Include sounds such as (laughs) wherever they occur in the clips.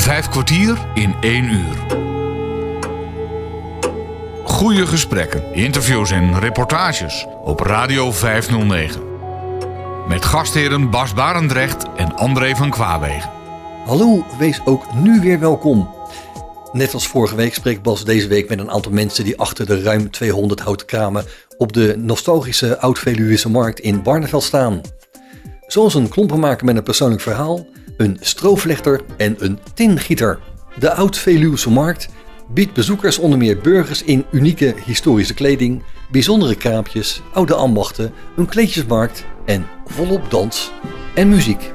Vijf kwartier in één uur. Goede gesprekken, interviews en reportages op Radio 509. Met gastheren Bas Barendrecht en André van Kwaabegen. Hallo, wees ook nu weer welkom. Net als vorige week spreekt Bas deze week met een aantal mensen die achter de ruim 200 houten kramen op de nostalgische Oud-Veluwisse markt in Barneveld staan. Zoals een klompenmaker met een persoonlijk verhaal, een strooflechter en een tingieter. De Oud-Veluwse markt biedt bezoekers onder meer burgers in unieke historische kleding, bijzondere kraampjes, oude ambachten, een kleedjesmarkt en volop dans en muziek.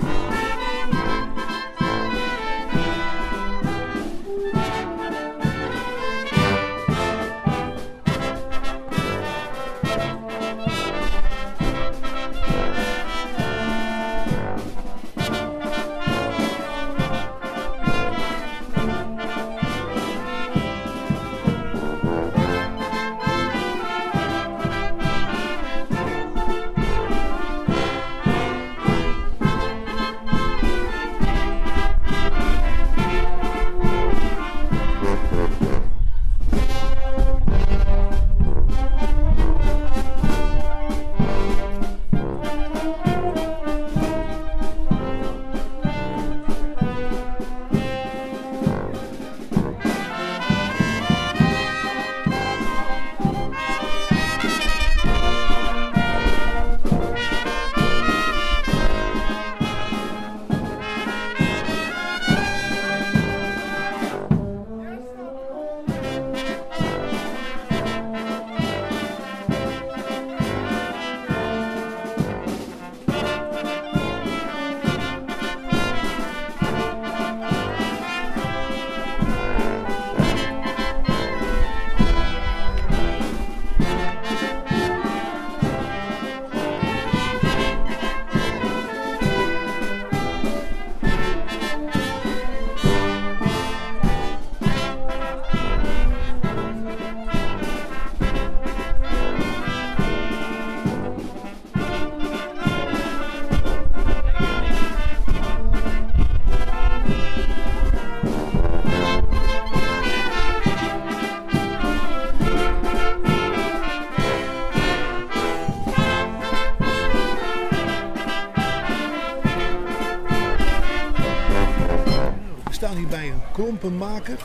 Klompenmaker.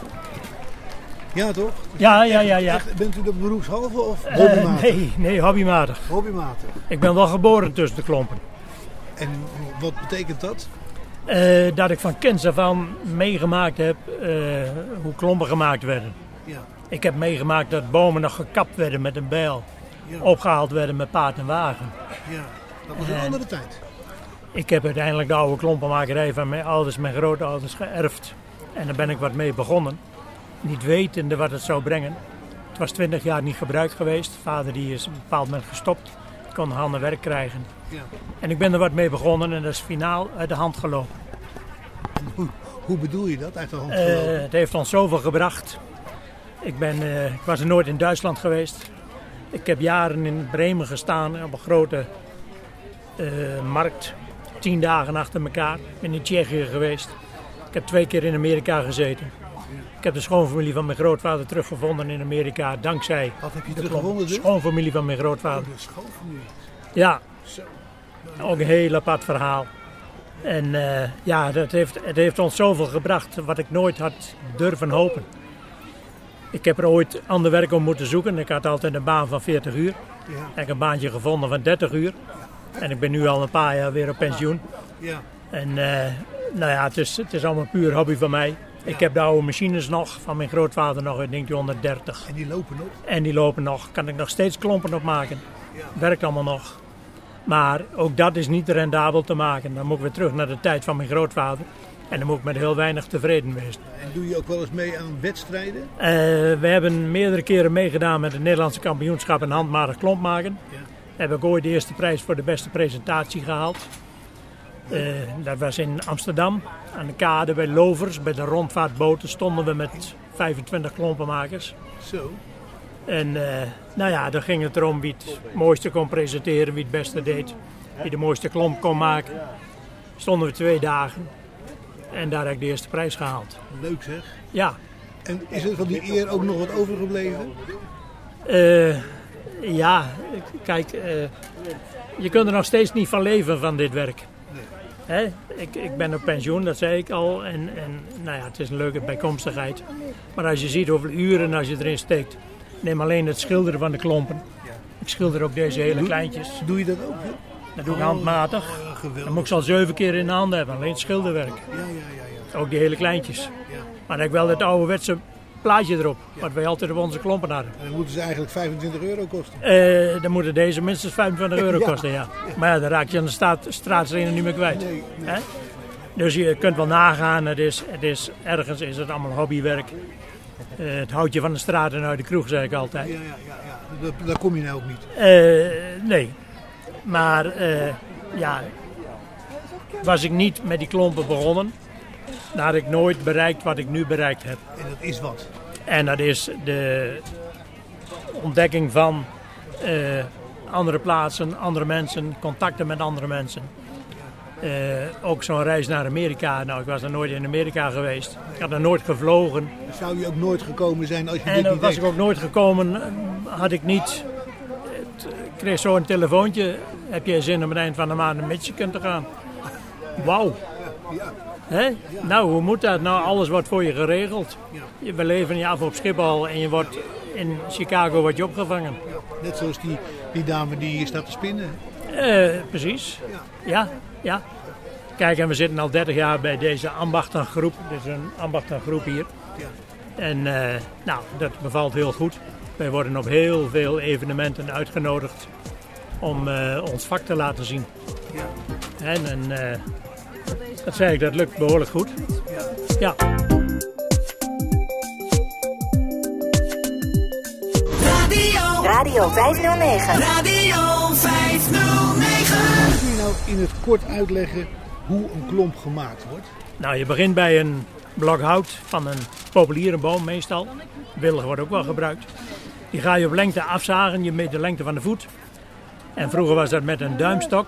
Ja, toch? Ja, ja, ja, ja. Echt, bent u dat beroepshalve of Eh, hobbymatig? nee, nee, hobbymatig. Hobbymatig. Ik ben wel geboren tussen de klompen. En wat betekent dat? Eh, dat ik van kinds af aan meegemaakt heb eh, hoe klompen gemaakt werden. Ja. Ik heb meegemaakt dat bomen nog gekapt werden met een bijl. Ja. Opgehaald werden met paard en wagen. ja. Dat was een En- andere tijd. Ik heb uiteindelijk de oude klompenmakerij van mijn ouders, mijn grootouders geërfd. En daar ben ik wat mee begonnen. Niet wetende wat het zou brengen. Het was twintig jaar niet gebruikt geweest. Vader die is op een bepaald moment gestopt. Ik kon handen werk krijgen. Ja. En ik ben er wat mee begonnen en dat is finaal uit de hand gelopen. En hoe, hoe bedoel je dat? Uit de hand Eh, gelopen? het heeft ons zoveel gebracht. Ik, ben, eh, ik was er nooit in Duitsland geweest. Ik heb jaren in Bremen gestaan op een grote eh, markt. Tien dagen achter elkaar. Ik ben in Tsjechië geweest. Ik heb twee keer in Amerika gezeten. Ik heb de schoonfamilie van mijn grootvader teruggevonden in Amerika. Dankzij Wat heb je de teruggevonden klompen. dus? schoonfamilie van mijn grootvader. De schoonfamilie. Ja, Zo. ook een heel apart verhaal. En eh, ja, dat heeft, het heeft ons zoveel gebracht wat ik nooit had durven hopen. Ik heb er ooit ander werk om moeten zoeken. Ik had altijd een baan van 40 uur. Ja. Ik heb een baantje gevonden van 30 uur. En ik ben nu al een paar jaar weer op pensioen. Ja. En eh, nou ja, het is, het is allemaal puur hobby van mij. Ik heb de oude machines nog, van mijn grootvader nog uit 1930. En die lopen nog? En die lopen nog, kan ik nog steeds klompen op maken. Ja. Werkt allemaal nog. Maar ook dat is niet rendabel te maken. Dan moet ik weer terug naar de tijd van mijn grootvader. En dan moet ik met heel weinig tevreden wezen. En doe je ook wel eens mee aan wedstrijden? Eh, we hebben meerdere keren meegedaan met het Nederlandse kampioenschap in handmatig klompmaken. Ja. Heb ik ooit de eerste prijs voor de beste presentatie gehaald. Eh, dat was in Amsterdam, aan de kade bij Lovers, bij de rondvaartboten stonden we met 25 klompenmakers. Zo. En eh, nou ja, dan ging het erom wie het mooiste kon presenteren, wie het beste deed, wie de mooiste klomp kon maken. Stonden we twee dagen. En daar heb ik de eerste prijs gehaald. Leuk zeg. Ja, En is er van die eer ook nog wat overgebleven? eh, ja kijk, je kunt er nog steeds niet van leven van dit werk. Hè? Ik, ik ben op pensioen, dat zei ik al. En, en nou ja, het is een leuke bijkomstigheid. Maar als je ziet hoeveel uren als je erin steekt. Neem alleen het schilderen van de klompen. Ik schilder ook deze hele kleintjes. Doe je dat ook? hè? Dat doe ik handmatig. Oh, Dan moet ik ze al zeven keer in de handen hebben. Alleen het schilderwerk. Ja, ja, ja, ja. Ook die hele kleintjes. Maar heb ik wel het ouderwetse plaatje erop. Wat wij altijd op onze klompen hadden. En dan moeten ze eigenlijk 25 euro kosten. Eh, dan moeten deze minstens 25 euro (laughs) kosten, ja. Maar ja, dan raak je aan de staat, straatstenen niet meer kwijt. Nee, nee. Hè? Dus je kunt wel nagaan, het is, het is, ergens is het allemaal hobbywerk. Eh, het houtje van de straat en uit de kroeg, zeg ik altijd. Ja, ja, ja. ja. Daar, daar kom je nou ook niet. Eh, nee. Maar ja, was ik niet met die klompen begonnen, had ik nooit bereikt wat ik nu bereikt heb. En dat is wat. En dat is de ontdekking van eh, andere plaatsen, andere mensen, contacten met andere mensen. Eh, ook zo'n reis naar Amerika. Nou, ik was er nooit in Amerika geweest. Ik had er nooit gevlogen. Zou je ook nooit gekomen zijn als je En dit niet was deed? ik ook nooit gekomen, eh, had ik niet. Ik kreeg zo'n telefoontje. Heb je zin om het eind van de maand naar Michigan te gaan? Wauw. Ja, Hè? Nou, hoe moet dat? Nou, alles wordt voor je geregeld. Je, we leven je af op Schiphol en je wordt in Chicago wordt je opgevangen. net zoals die, die dame die hier staat te spinnen. Eh, precies. Ja, ja. Kijk, en we zitten al 30 jaar bij deze ambachtengroep. Dit is een ambachtengroep hier. Ja. En eh, nou, dat bevalt heel goed. Wij worden op heel veel evenementen uitgenodigd om eh, ons vak te laten zien. Ja. En, en dat zei ik, dat lukt behoorlijk goed. Ja. Radio, Radio 509. Radio 509. Kun je nou in het kort uitleggen hoe een klomp gemaakt wordt? Nou, je begint bij een blok hout van een populiere boom meestal. Willig wordt ook wel gebruikt. Die ga je op lengte afzagen, je meet de lengte van de voet. En vroeger was dat met een duimstok.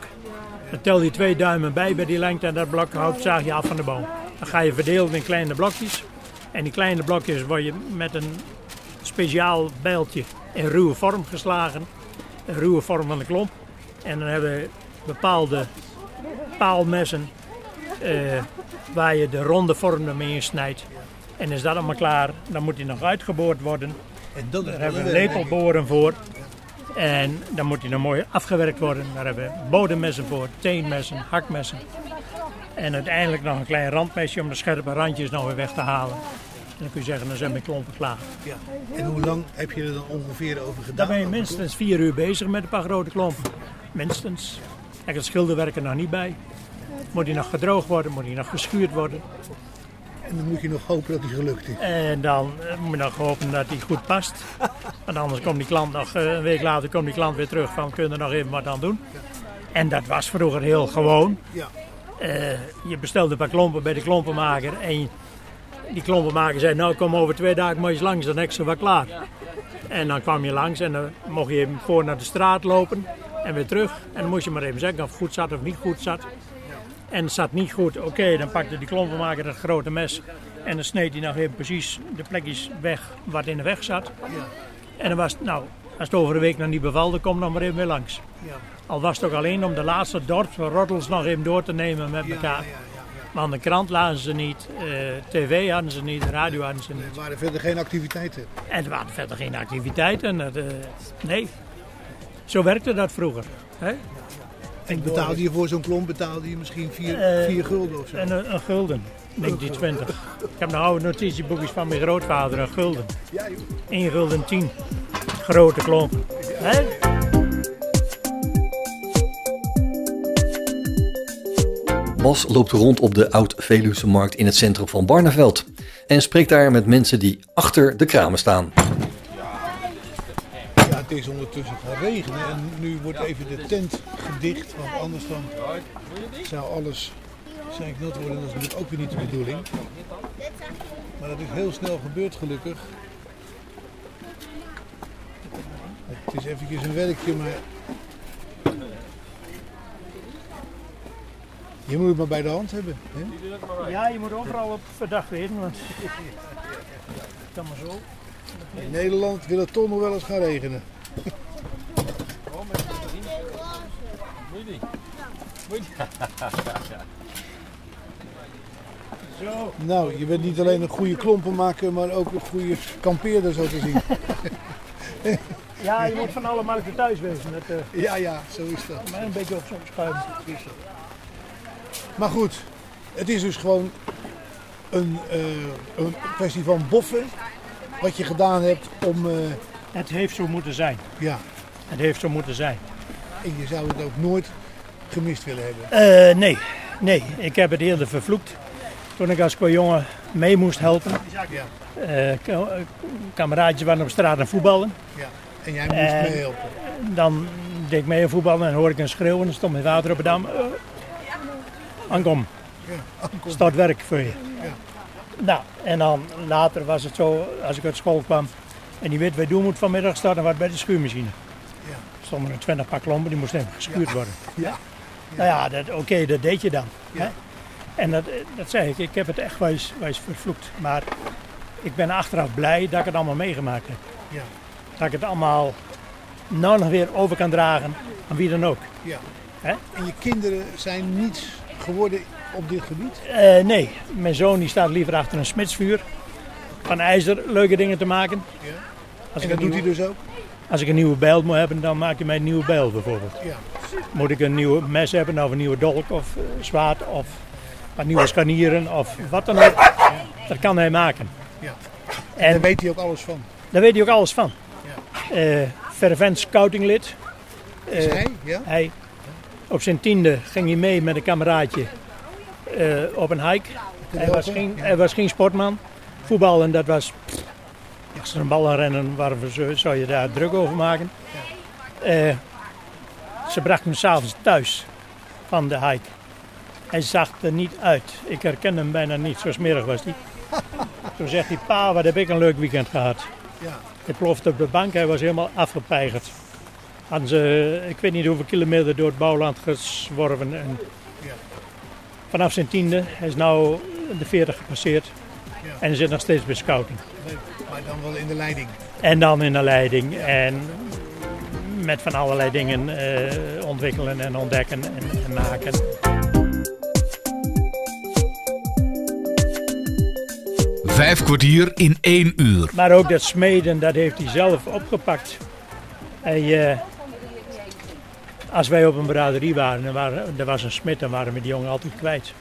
Dan tel je twee duimen bij bij die lengte en dat blok hout zaag je af van de boom. Dan ga je verdelen in kleine blokjes. En die kleine blokjes word je met een speciaal bijltje in ruwe vorm geslagen. Een ruwe vorm van de klomp. En dan hebben we bepaalde paalmessen eh, waar je de ronde vorm in snijdt. En is dat allemaal klaar, dan moet die nog uitgeboord worden. En is Daar hebben we lepelboren voor. En dan moet die nog mooi afgewerkt worden. Daar hebben we bodemmessen voor, teenmessen, hakmessen. En uiteindelijk nog een klein randmesje om de scherpe randjes nog weer weg te halen. En dan kun je zeggen, dan zijn mijn klompen klaar. Ja. En hoe lang heb je er dan ongeveer over gedaan? Dan ben je minstens vier uur bezig met een paar grote klompen. Minstens. Kijk, het schilderwerk er nog niet bij. Moet die nog gedroogd worden, moet die nog geschuurd worden. En dan moet je nog hopen dat die gelukt is. En dan eh, moet je nog hopen dat die goed past. Want anders komt die klant nog, eh, een week later komt die klant weer terug van kun je er nog even wat aan doen. En dat was vroeger heel gewoon. Ja. Eh, je bestelde een paar klompen bij de klompenmaker en die klompenmaker zei nou kom over twee dagen maar eens langs, dan heb ik ze wel klaar. En dan kwam je langs en dan mocht je even voor naar de straat lopen en weer terug. En dan moest je maar even zeggen of het goed zat of niet goed zat. En het zat niet goed, oké, dan pakte die klompenmaker dat grote mes en dan sneed hij nog even precies de plekjes weg wat in de weg zat. En dan was het, nou, als het over een week nog niet bevalde, kom dan maar even weer langs. Ja. Al was het ook alleen om de laatste dorpsroddels nog even door te nemen met Ja, elkaar. ja, ja, ja. Want de krant lazen ze niet, eh, tv hadden ze niet, radio hadden ze niet. Er waren verder geen activiteiten. En er waren verder geen activiteiten. Eh, nee, zo werkte dat vroeger. Hè? En betaalde je voor zo'n klomp betaalde je misschien vier, Eh, vier gulden of zo? En een, een gulden, 1920. Ik heb nog oude notitieboekjes van mijn grootvader, een gulden. Ja, joh. 1 gulden 10. Grote klomp. Hè? Bas loopt rond op de Oud-Veluwse markt in het centrum van Barneveld. En spreekt daar met mensen die achter de kramen staan. Is ondertussen gaan regenen en nu wordt even de tent gedicht, want anders dan zou alles zijn nat worden. Dat is natuurlijk ook weer niet de bedoeling. Maar dat is heel snel gebeurd gelukkig. Het is eventjes een werkje, maar Je moet het maar bij de hand hebben. Hè? Ja, je moet overal op verdacht weten, want (laughs) kan maar zo. In Nederland wil het toch nog wel eens gaan regenen. Zo. Nou, je bent niet alleen een goede klompenmaker, maar ook een goede kampeerder zo te zien. Ja, je moet van alle markten thuis wezen. Eh Ja, ja, zo is dat. maar een beetje op zo'n schuim. Maar goed, het is dus gewoon een, eh, een kwestie van boffen. Wat je gedaan hebt om, eh, Het heeft zo moeten zijn. ja, Het heeft zo moeten zijn. en je zou het ook nooit gemist willen hebben. Eh, nee, nee. Ik heb het eerder vervloekt. Toen ik als jongen mee moest helpen. Ja, ka- kameraadjes waren op straat aan voetballen. ja. En jij moest En- meehelpen. Dan deed ik mee aan voetballen en hoorde ik een schreeuw en dan stond mijn vader op het dam. Aankom, Ja, start werk voor je. Ja. Nou, en dan later was het zo, als ik uit school kwam en die weet je doen moet vanmiddag, staat dan wat bij de schuurmachine. Ja. Er stonden er twintig paar klompen, die moesten even geschuurd worden. Ja. Nou ja, dat- oké, dat deed je dan. Hè? En dat, dat zei ik, ik heb het echt wijs, wijs vervloekt. Maar ik ben achteraf blij dat ik het allemaal meegemaakt heb. Ja. Dat ik het allemaal nou nog weer over kan dragen aan wie dan ook. Ja. Hè? En je kinderen zijn niets geworden op dit gebied? Eh, nee, mijn zoon die staat liever achter een smitsvuur. Van ijzer leuke dingen te maken. Ja. Als En ik, dat een doet hij dus ook? als ik een nieuwe bijl moet hebben, dan maak je mij een nieuwe bijl bijvoorbeeld. Ja. Moet ik een nieuwe mes hebben, of een nieuwe dolk of eh, zwaard of wat nieuwe scharnieren of wat dan ook. Dat kan hij maken. Ja. En Daar weet hij ook alles van. daar weet hij ook alles van. Eh fervent scoutinglid. Is Eh, hij? Ja? Hij, op zijn tiende ging hij mee met een kameraadje op een hike. Hij was, geen, hij was geen sportman. Voetballen, dat was... pff, Als er een bal aan rennen, waarom zou- je daar druk over maken? Eh, ze brachten hem s'avonds thuis van de hike. Hij zag er niet uit. Ik herken hem bijna niet, zo smerig was hij. (laughs) Toen zegt hij, pa, wat heb ik een leuk weekend gehad. Ja. Hij plofte op de bank, hij was helemaal afgepeigerd. Hadden ze, ik weet niet hoeveel kilometer door het bouwland gezworven. En Ja. vanaf zijn tiende, hij is nu de 40 gepasseerd. Ja. En hij zit nog steeds bij scouting. Leuk. Maar dan wel in de leiding. En dan in de leiding. En met van allerlei dingen eh, ontwikkelen en ontdekken en, en maken. Vijf kwartier in één uur. Maar ook dat smeden, dat heeft hij zelf opgepakt. Hij, eh, als wij op een braderie waren en waren, er was een smid, dan waren we die jongen altijd kwijt.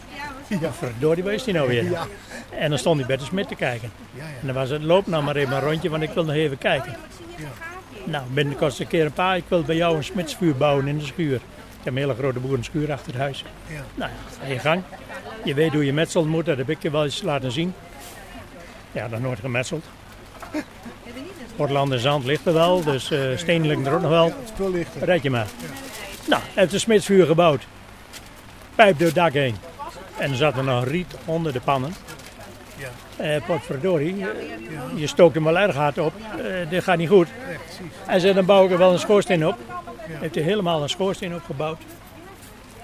Ja. Verdorie, waar is die nou weer? Ja. En dan stond hij bij de smid te kijken. En dan was het, loop nou maar even een rondje, want ik wil nog even kijken. Nou, binnenkort een keer een paar, ik wil bij jou een smidsvuur bouwen in de schuur. Ik heb een hele grote boerenschuur achter het huis. Nou ja, ga je gang. Je weet hoe je metselen moet, dat heb ik je wel eens laten zien. Ja, dan nooit gemetseld. Portland en zand ligt er wel, dus eh steen ligt er ook nog wel. Het spul ligt er. Red je maar. Nou, hij heeft een smidsvuur gebouwd. Pijp door het dak heen. En er zat er nog riet onder de pannen. Ja. Eh potverdorie, eh, je stookt hem wel erg hard op. Eh, dit gaat niet goed. Hij zet dan bouw ik er wel een schoorsteen op. Heeft hij helemaal een schoorsteen opgebouwd.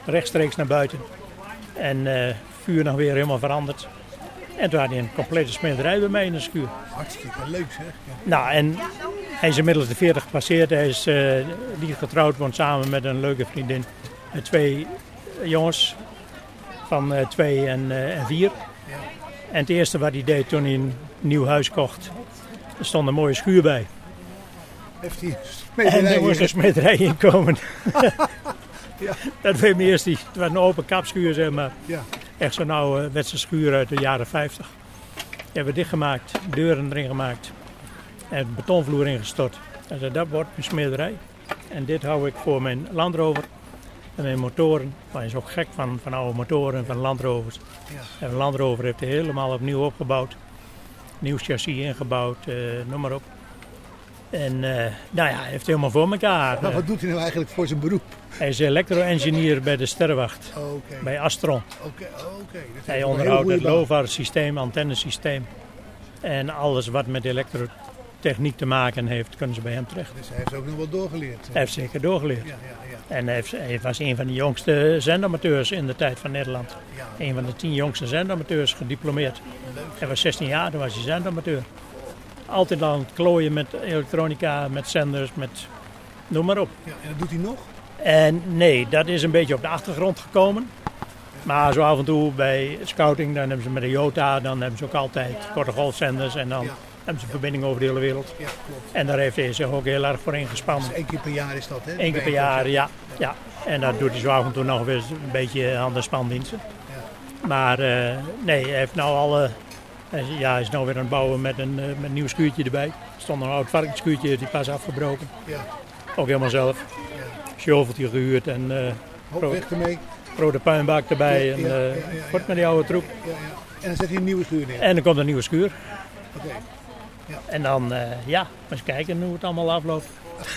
Rechtstreeks naar buiten. En vuur nog weer helemaal veranderd. En toen had hij een complete smederij bij mij in de schuur. Hartstikke leuk zeg. Ja. Nou, en hij is inmiddels de 40 gepasseerd. Hij is niet getrouwd, woont samen met een leuke vriendin. Met twee jongens van twee en, en vier. Ja. En het eerste wat hij deed toen hij een nieuw huis kocht, er stond een mooie schuur bij. Heeft hij En er moest een smederij in komen. (laughs) Ja. Dat weet me eerst niet. Het was een open kapschuur, zeg maar. Ja. Echt zo'n oude wetse schuur uit de jaren 50. Die hebben we dichtgemaakt, deuren erin gemaakt. En betonvloer ingestort. En zei, dat wordt een smederij. En dit hou ik voor mijn Land Rover. En mijn motoren. Maar hij is ook gek van, van oude motoren en van Land Rovers. Ja. En Land Rover heeft hij helemaal opnieuw opgebouwd. Nieuw chassis ingebouwd, eh, noem maar op. En eh, nou ja, hij heeft helemaal voor elkaar. Maar wat doet hij nou eigenlijk voor zijn beroep? hij is elektro-engineer bij de Sterrenwacht, bij Astron. Oké, oké. Hij onderhoudt het. LOVAR-systeem, antennesysteem. En alles wat met elektro techniek te maken heeft, kunnen ze bij hem terecht. Dus hij heeft ook nog wel doorgeleerd. Hij heeft zeker doorgeleerd. Ja, ja, ja. En hij, heeft- hij was een van de jongste zendamateurs in de tijd van Nederland. Een van de tien jongste zendamateurs gediplomeerd. Hij was 16 jaar, toen was hij zendamateur. Altijd aan het klooien met elektronica, met zenders, met noem maar op. ja. En dat doet hij nog? En nee, dat is een beetje op de achtergrond gekomen. Maar zo af en toe bij scouting, dan hebben ze met de Jota, dan hebben ze ook altijd korte golfzenders. En dan. Hebben ze verbinding over de hele wereld. Ja, klopt. En daar heeft hij zich ook heel erg voor ingespannen. Dus één keer per jaar is dat, hè? Eén keer per jaar, ja. ja. En dat doet hij zo af en toe nog weer een beetje hand- en spandiensten. Maar eh, nee, hij heeft nou al... ja, hij is nou weer aan het bouwen met een, eh, met een nieuw schuurtje erbij. Er stond een oud varkensschuurtje, die pas afgebroken. Ja. Ook helemaal zelf. Shoveltje gehuurd en eh Hoop Pro- weg ermee. rode puinbak erbij. Ja, En ja, ja, ja, ja. wordt met die oude troep. Ja, ja. En dan zet hij een nieuwe schuur neer. En er komt een nieuwe schuur. Oké. En dan, eh, ja, eens kijken hoe het allemaal afloopt.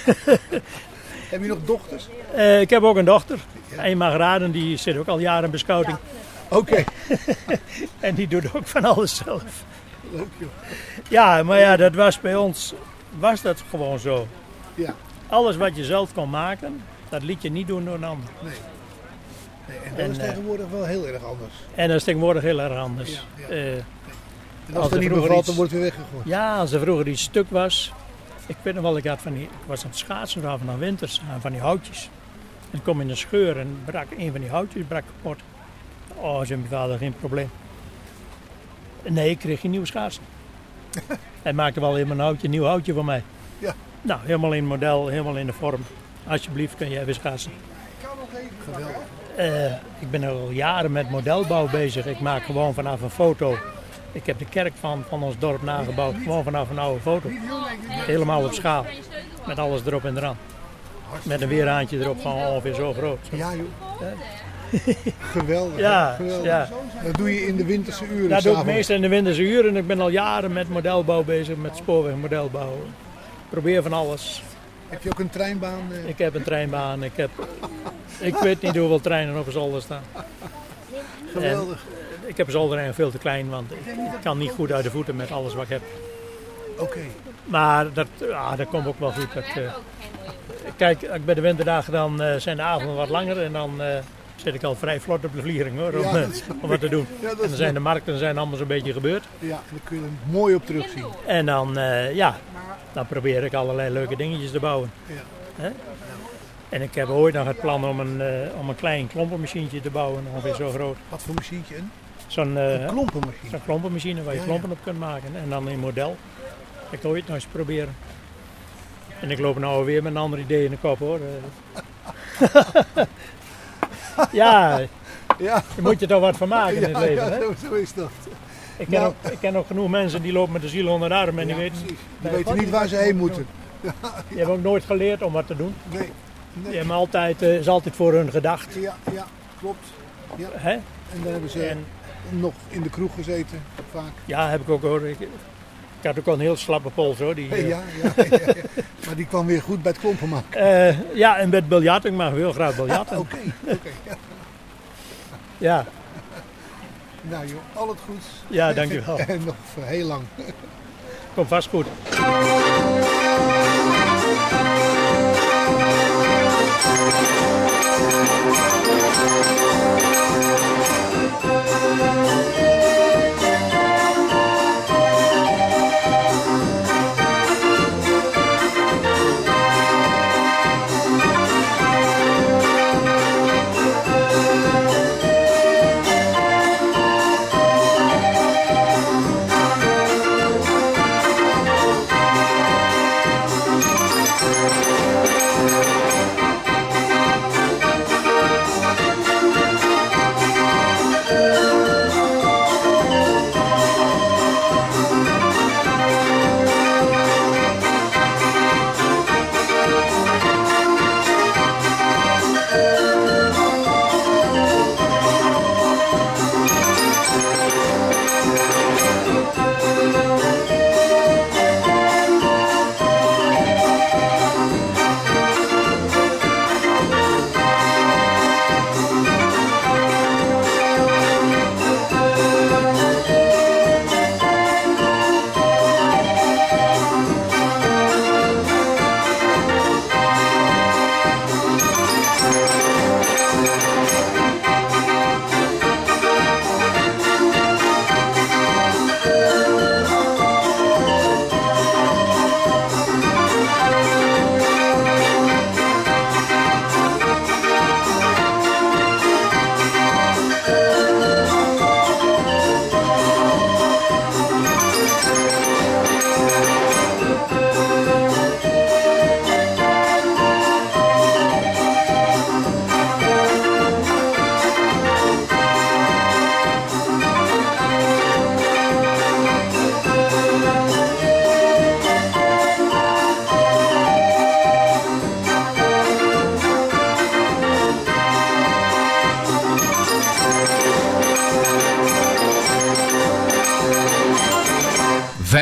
(laughs) Heb je nog dochters? Eh, ik heb ook een dochter. Een mag raden, die zit ook al jaren in beschouting. Oké. (laughs) En die doet ook van alles zelf. Leuk joh. Ja, maar ja, dat was bij ons was dat gewoon zo. Ja. Alles wat je zelf kon maken, dat liet je niet doen door een ander. Nee. nee. En dat En, is eh, tegenwoordig wel heel erg anders. En dat is tegenwoordig heel erg anders. Ja, En Als als er het niet bevalt, dan wordt het weer weggegooid. ja, als er vroeger iets stuk was. Ik weet nog wel, ik, had van die, ik was aan het schaatsen van de winters, aan van die houtjes. En ik kom in een scheur en brak een van die houtjes brak kapot. Oh, zei mijn vader, geen probleem. Nee, ik kreeg geen nieuwe schaatsen. (laughs) Hij maakte wel helemaal een houtje, een nieuw houtje voor mij. Ja. Nou, helemaal in model, helemaal in de vorm. Alsjeblieft, kun jij weer schaatsen. Geweldig. Eh, ik ben al jaren met modelbouw bezig. Ik maak gewoon vanaf een foto. Ik heb de kerk van, van ons dorp nagebouwd. Gewoon vanaf een oude foto. Helemaal op schaal. Met alles erop en eraan. Met een weerhaantje erop van ongeveer zo groot. Ja joh. (laughs) Geweldig. Ja, Geweldig. ja. Dat doe je in de winterse uren. Dat doe ik meestal in de winterse uren. Ik ben al jaren met modelbouw bezig. Met spoorwegmodelbouw. Probeer van alles. Heb je ook een treinbaan? eh? Ik heb een treinbaan. Ik, heb, ik weet niet hoeveel treinen op zolder staan. Geweldig. Ik heb een zolder veel te klein. Want ik, kan niet goed uit de voeten met alles wat ik heb. Oké. Maar dat, ja, dat komt ook wel goed. Dat, eh, kijk, als ik bij de winterdagen dan eh, zijn de avonden wat langer en dan eh, zit ik al vrij vlot op de vliering hoor, om, Ja, om wat te doen. Ja, En dan zijn de markten zijn allemaal zo'n beetje gebeurd. Ja, daar kun je er mooi op terugzien. En dan, ja, dan probeer ik allerlei leuke dingetjes te bouwen. Ja. En ik heb ooit nog het plan om een, om een klein klompenmachientje te bouwen, ongeveer zo groot. Wat voor machientje? Een, Zo'n eh, klompenmachine. zo'n klompenmachine waar je Ja, klompen op kunt maken. En dan in model. Ik wil het nou eens proberen. En ik loop nou weer met een ander idee in de kop hoor. Eh. (laughs) ja, Ja. je moet je toch wat van maken in het Ja, leven. ja, Hè? zo, is dat. Ik, ken Nou. ook, ik ken ook genoeg mensen die lopen met de ziel onder de arm en die Ja, weten, Die weten niet waar ze heen moeten. (laughs) die hebben ook nooit geleerd om wat te doen. Nee. Die nee. hebben altijd, eh, is altijd voor hun gedacht. Ja, ja, klopt. Hè? En dan hebben ze En nog in de kroeg gezeten, vaak? Ja, heb ik ook hoor. Ik, had ook al een heel slappe pols hoor. Die, ja, eh, ja, (laughs) maar die kwam weer goed bij het klompen maken. Eh, ja, en met biljart. Ik mag heel graag biljarten. (laughs) Oké, oké. Ja. Nou joh, al het goed Ja, dankjewel. (laughs) en nog heel lang. Kom vast goed. Música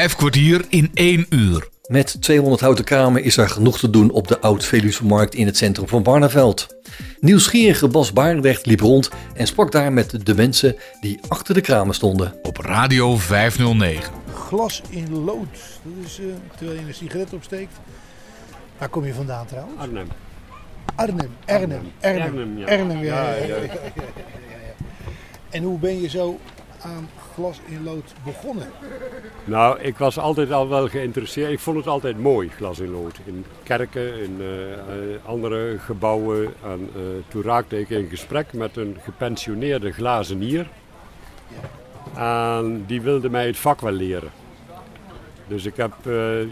Vijf kwartier in één uur. Met 200 houten kramen is er genoeg te doen op de Oud-Veluwse Markt in het centrum van Barneveld. Nieuwsgierige Bas Barendrecht liep rond en sprak daar met de mensen die achter de kramen stonden. Op Radio 509. Glas in lood. Dat is eh, terwijl je een sigaret opsteekt. Waar kom je vandaan trouwens? Arnhem. Arnhem. Arnhem. Arnhem. Arnhem, ja. Arnhem, ja, ja. En hoe ben je zo aan glas in lood begonnen? Nou, ik was altijd al wel geïnteresseerd. Ik vond het altijd mooi, glas in lood. In kerken, in eh, eh, andere gebouwen. En, eh, toen raakte ik in gesprek met een gepensioneerde glazenier. En die wilde mij het vak wel leren. Dus ik, heb,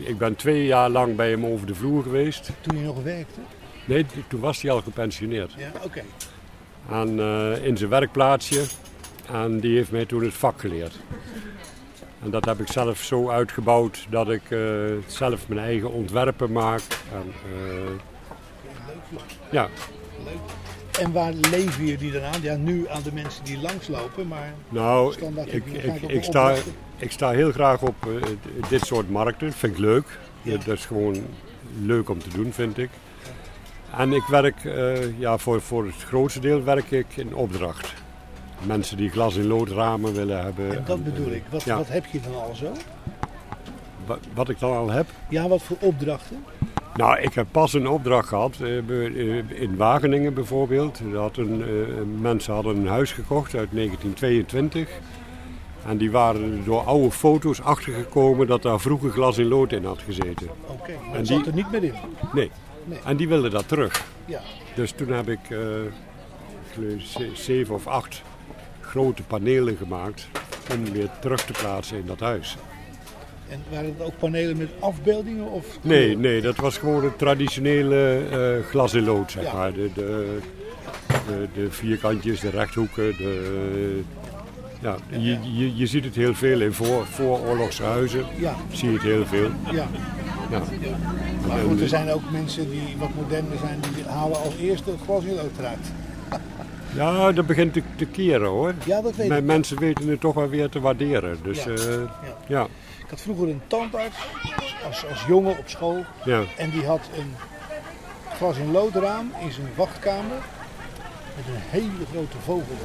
ik ben twee jaar lang bij hem over de vloer geweest. Toen je nog werkte? Nee, toen was hij al gepensioneerd. Ja, oké. En, in zijn werkplaatsje. En die heeft mij toen het vak geleerd. En dat heb ik zelf zo uitgebouwd dat ik eh, zelf mijn eigen ontwerpen maak. En, eh, ja, En waar lever je die dan aan? Ja, nu aan de mensen die langslopen, maar nou, Standaard ik, ik, ik, sta, ik sta heel graag op eh, dit soort markten. Dat vind ik leuk. Ja. Dat is gewoon leuk om te doen, vind ik. En ik werk, ja, voor, voor het grootste deel werk ik in opdracht. Mensen die glas in lood ramen willen hebben. en dat En, bedoel eh, ik. Wat, ja. wat heb je dan al zo? Wa- Wat ik dan al heb? Ja, wat voor opdrachten? Nou, ik heb pas een opdracht gehad eh, eh, in Wageningen bijvoorbeeld. Had een, mensen hadden een huis gekocht uit 1922. En die waren door oude foto's achtergekomen dat daar vroeger glas in lood in had gezeten. Oké, maar En dat die- zat er niet meer in. Nee. Nee. En die wilden dat terug. Ja. Dus toen heb ik zeven of acht grote panelen gemaakt om weer terug te plaatsen in dat huis. En waren het ook panelen met afbeeldingen? Of Nee, nee, dat was gewoon het traditionele eh, glas in lood, zeg Ja. maar. De, de, de, de vierkantjes, de rechthoeken. De, ja, je, je, je ziet het heel veel in voor, vooroorlogshuizen. Ja, Zie je het heel veel. ja. Ja. Maar goed, er zijn ook mensen die wat moderner zijn, die halen als eerste het glas in lood eruit. Ja, dat begint te, te keren hoor. Ja, dat weet ik. Mensen weten het toch wel weer te waarderen. Dus Ja. eh, Ja. ja, Ik had vroeger een tandarts als, als jongen op school. ja. En die had een glas in loodraam in zijn wachtkamer. Met een hele grote vogel.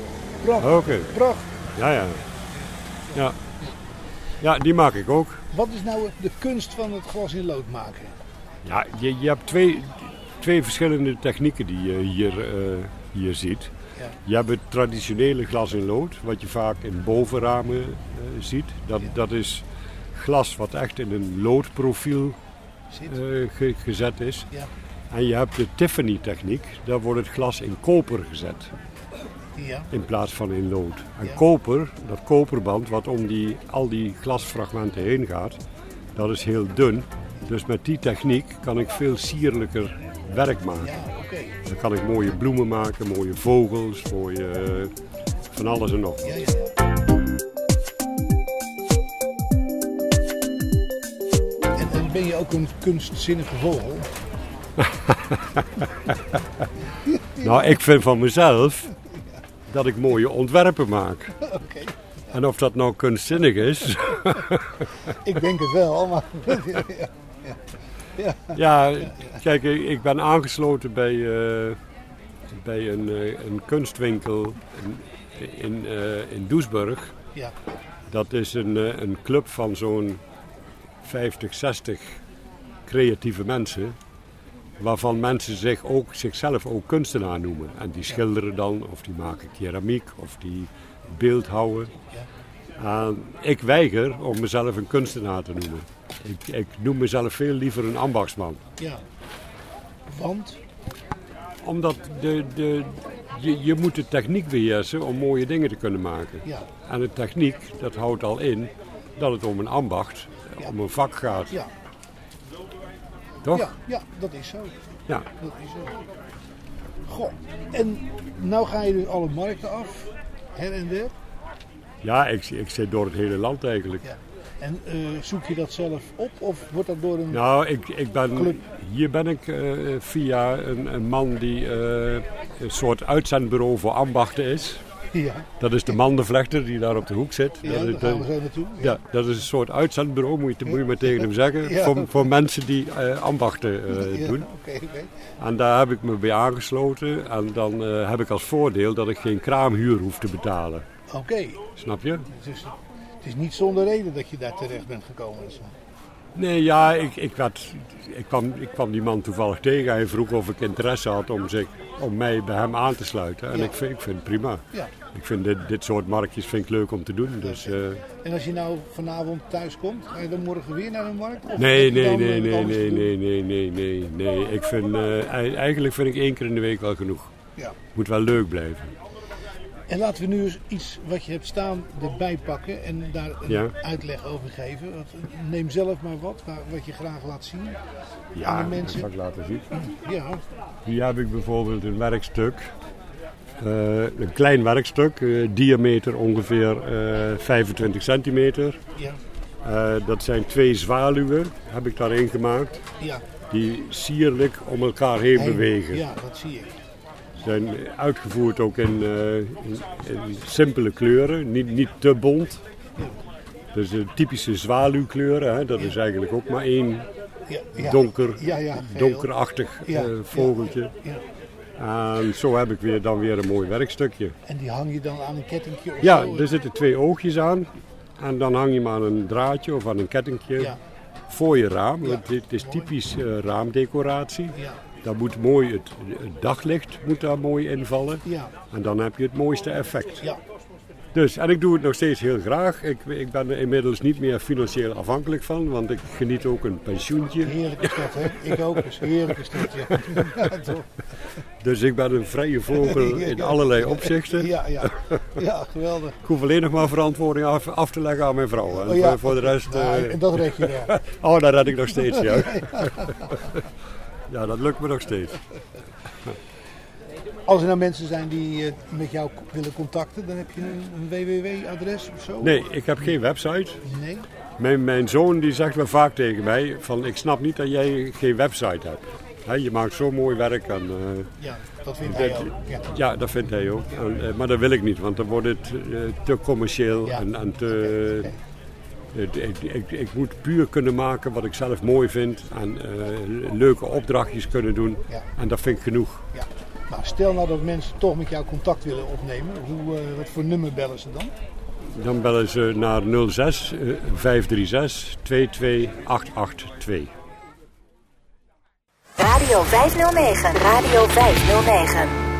Prachtig, Oké, prachtig. ja, ja. Ja. Ja, die maak ik ook. Wat is nou de kunst van het glas in lood maken? Ja, je, je hebt twee, twee verschillende technieken die je hier, eh, hier ziet. Ja. Je hebt het traditionele glas in lood, wat je vaak in bovenramen eh, ziet. Dat, Ja. dat is glas wat echt in een loodprofiel eh, ge- gezet is. Ja. En je hebt de Tiffany techniek, daar wordt het glas in koper gezet Ja. in plaats van in lood. En Ja. koper, dat koperband wat om die, al die glasfragmenten heen gaat, dat is heel dun. Dus met die techniek kan ik veel sierlijker werk maken. Dan kan ik mooie bloemen maken, mooie vogels, mooie eh, van alles en nog. Ja, ja, ja. En, en ben je ook een kunstzinnige vogel? (laughs) Nou, ik vind van mezelf dat ik mooie ontwerpen maak. (laughs) Oké. En of dat nou kunstzinnig is, Ik denk het wel, maar... (laughs) ja. Ja, kijk, ik ben aangesloten bij, eh, bij een, eh, een kunstwinkel in, in, eh, in Doesburg. ja. Dat is een, een club van zo'n 50, 60 creatieve mensen. Waarvan mensen zich ook, zichzelf ook kunstenaar noemen. En die schilderen dan, of die maken keramiek, of die beeldhouwen. En ik weiger om mezelf een kunstenaar te noemen. Ik, ik noem mezelf veel liever een ambachtsman. ja. Want? Omdat de, de, je, je moet de techniek beheersen om mooie dingen te kunnen maken. Ja. En de techniek, dat houdt al in dat het om een ambacht, Ja. om een vak gaat. Ja. Toch? Ja, ja, dat is zo. Ja. Dat is zo. Goh, en nou ga je dus alle markten af, her en der. Ja, ik, ik zit door het hele land eigenlijk. Ja. En eh, zoek je dat zelf op of wordt dat door een... Nou, ik, ik ben, Club. hier ben ik eh, via een, een man die eh, een soort uitzendbureau voor ambachten is. Ja, Dat is de mandenvlechter die daar op de hoek zit. ja dat, is, daar gaan naartoe. ja, dat is een soort uitzendbureau, moet je, moet je maar tegen hem zeggen. Ja. Voor, voor mensen die ambachten doen. Oké, oké. En daar heb ik me bij aangesloten. En dan heb ik als voordeel dat ik geen kraamhuur hoef te betalen. Oké, Snap je? het, is, het is niet zonder reden dat je daar terecht bent gekomen. Nee, ja, ik, ik, werd, ik, kwam, ik kwam die man toevallig tegen. Hij vroeg of ik interesse had om, zich, om mij bij hem aan te sluiten. En Ja. ik, vind, ik vind het prima. Ja. Ik vind dit, dit soort marktjes vind ik leuk om te doen. Dus, eh, En als je nou vanavond thuis komt, ga je dan morgen weer naar de markt? Of nee, nee, nee, nee, nee, nee, nee, nee, nee, nee. Ik vind, eh, ei- eigenlijk vind ik één keer in de week wel genoeg. Ja. Moet wel leuk blijven. En laten we nu eens iets wat je hebt staan erbij pakken en daar een Ja. uitleg over geven. Want, eh, Neem zelf maar wat, wat je graag laat zien. Ja, Aan de dat mensen. zal ik laten zien. Ja, Hier heb ik bijvoorbeeld een werkstuk. Eh, een klein werkstuk, eh, diameter ongeveer eh, 25 centimeter. ja, dat zijn twee zwaluwen, heb ik daarin gemaakt, ja. die sierlijk om elkaar heen Heen. bewegen. Ja, dat zie ik. Zijn uitgevoerd ook in, eh, in, in simpele kleuren, niet, niet te bont. Dus de typische zwaluwkleuren, hè, dat is eigenlijk ook maar één donker, donkerachtig eh, vogeltje. En zo heb ik weer, dan weer een mooi werkstukje. En die hang je dan aan een kettingje of Ja, zo? er zitten twee oogjes aan. En dan hang je hem aan een draadje of aan een kettingje Ja, voor je raam. Want dit is typisch eh, raamdecoratie. ja, Daar moet mooi het, het daglicht moet daar mooi invallen. ja, En dan heb je het mooiste effect. ja. Dus, en ik doe het nog steeds heel graag. Ik, ik ben er inmiddels niet meer financieel afhankelijk van, want ik geniet ook een pensioentje. Heerlijk is dat, hè? Ik ook. Dus heerlijk is dat, ja. (laughs) ja toch? Dus ik ben een vrije vogel in allerlei opzichten. Ja, ja. Ja, geweldig. Ik hoef alleen nog maar verantwoording af, af te leggen aan mijn vrouw. En Oh ja. voor, de rest... Ja, eh, en dat red je wel. (laughs) Oh, dat red ik nog steeds, ja. (laughs) Ja, dat lukt me nog steeds. Als er nou mensen zijn die eh, met jou willen contacten, dan heb je een, een www-adres of zo? Nee, ik heb geen website. Nee? Mijn, mijn zoon die zegt wel vaak tegen mij van ik snap niet dat jij geen website hebt. Hè, je maakt zo mooi werk en eh, Ja, dat vindt hij dat- ook. Ja. ja, dat vindt hij ook. En, eh, maar dat wil ik niet, want dan wordt het te commercieel Ja. en, en te... ik, ik, ik moet puur kunnen maken wat ik zelf mooi vind en eh, leuke opdrachtjes kunnen doen. Ja. En dat vind ik genoeg. Ja. Nou, stel nou dat mensen toch met jou contact willen opnemen. Hoe, eh, wat voor nummer bellen ze dan? Dan bellen ze naar 06 eh, 536 22882. Radio 509. Radio 509.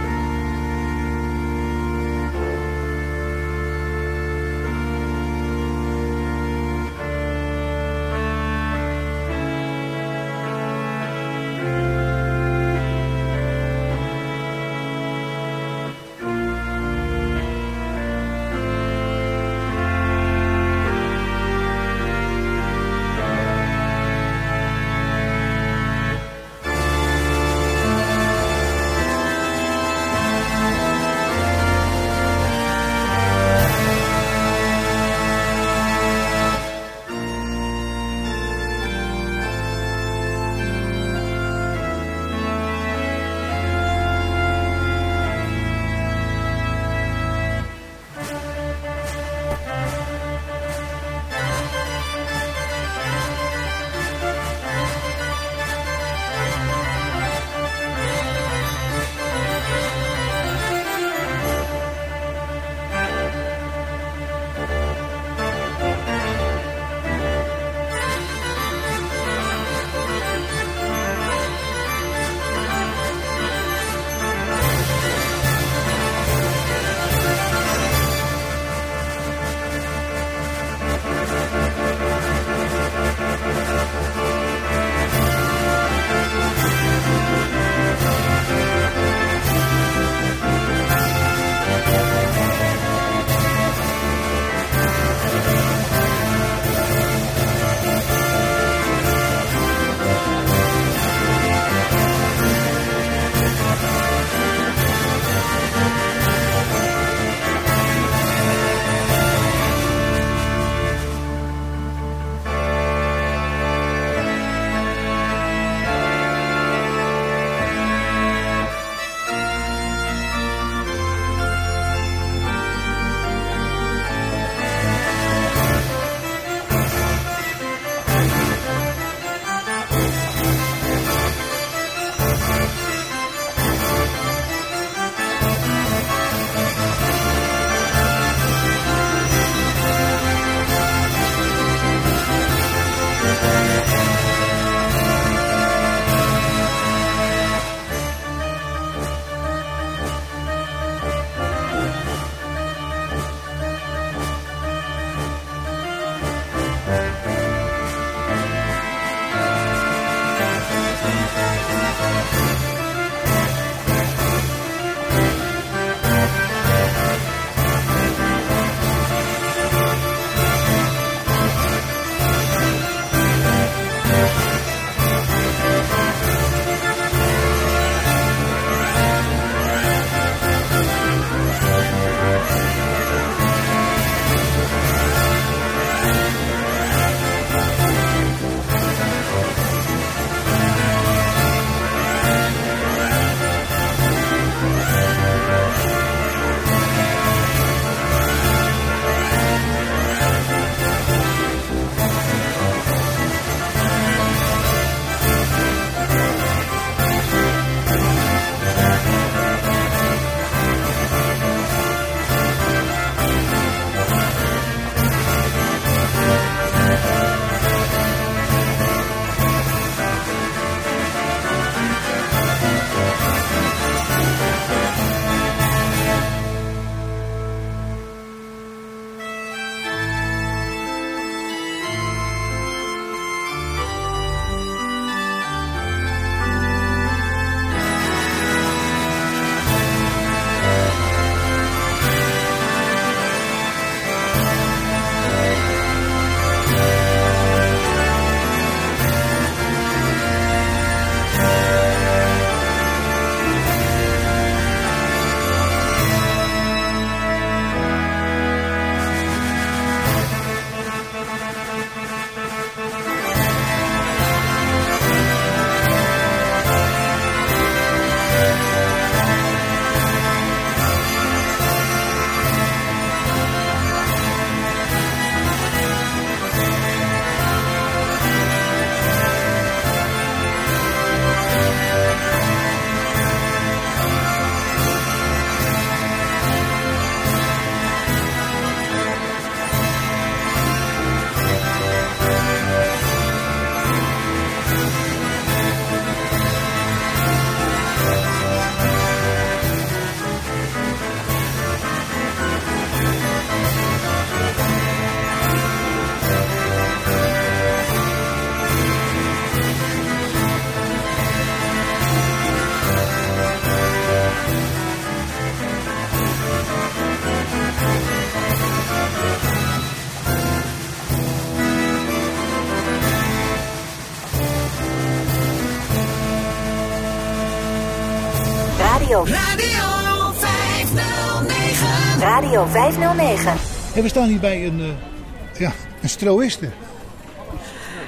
509. Radio 509. En we staan hier bij een, eh ja, een stroïste.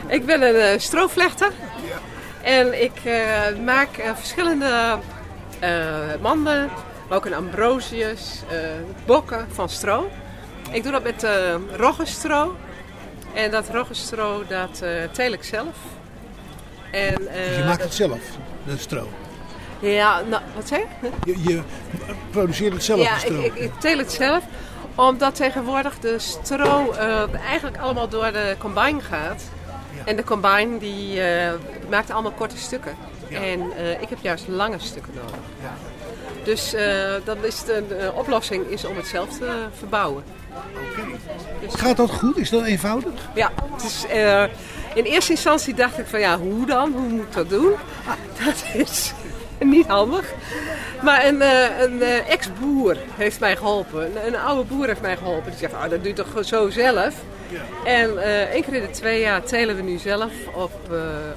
Ik ben een eh, strooflechter. En ik eh, maak verschillende eh, manden, maar ook een ambrosius, eh, bokken van stro. Ik doe dat met eh roggenstro. En dat roggenstro, dat eh teel ik zelf. En, eh, Dus je maakt het zelf, de stro. Ja, nou, wat zeg je? Je, je produceert het zelf, Ja, de stro. ik, ik, ik teel het zelf. Omdat tegenwoordig de stro eh, eigenlijk allemaal door de combine gaat. En de combine die eh, maakt allemaal korte stukken. En eh, ik heb juist lange stukken nodig. Dus eh, dan is de, de oplossing is om het zelf te verbouwen. Gaat dat goed? Is dat eenvoudig? Ja, het is, in eerste instantie dacht ik van ja, hoe dan? Hoe moet ik dat doen? (laughs) Dat is (laughs) niet handig. Maar een, eh, een eh, ex-boer heeft mij geholpen. Een, een oude boer heeft mij geholpen. Die zegt, oh, dat doe je toch zo zelf? En eh één keer in de twee jaar telen we nu zelf op,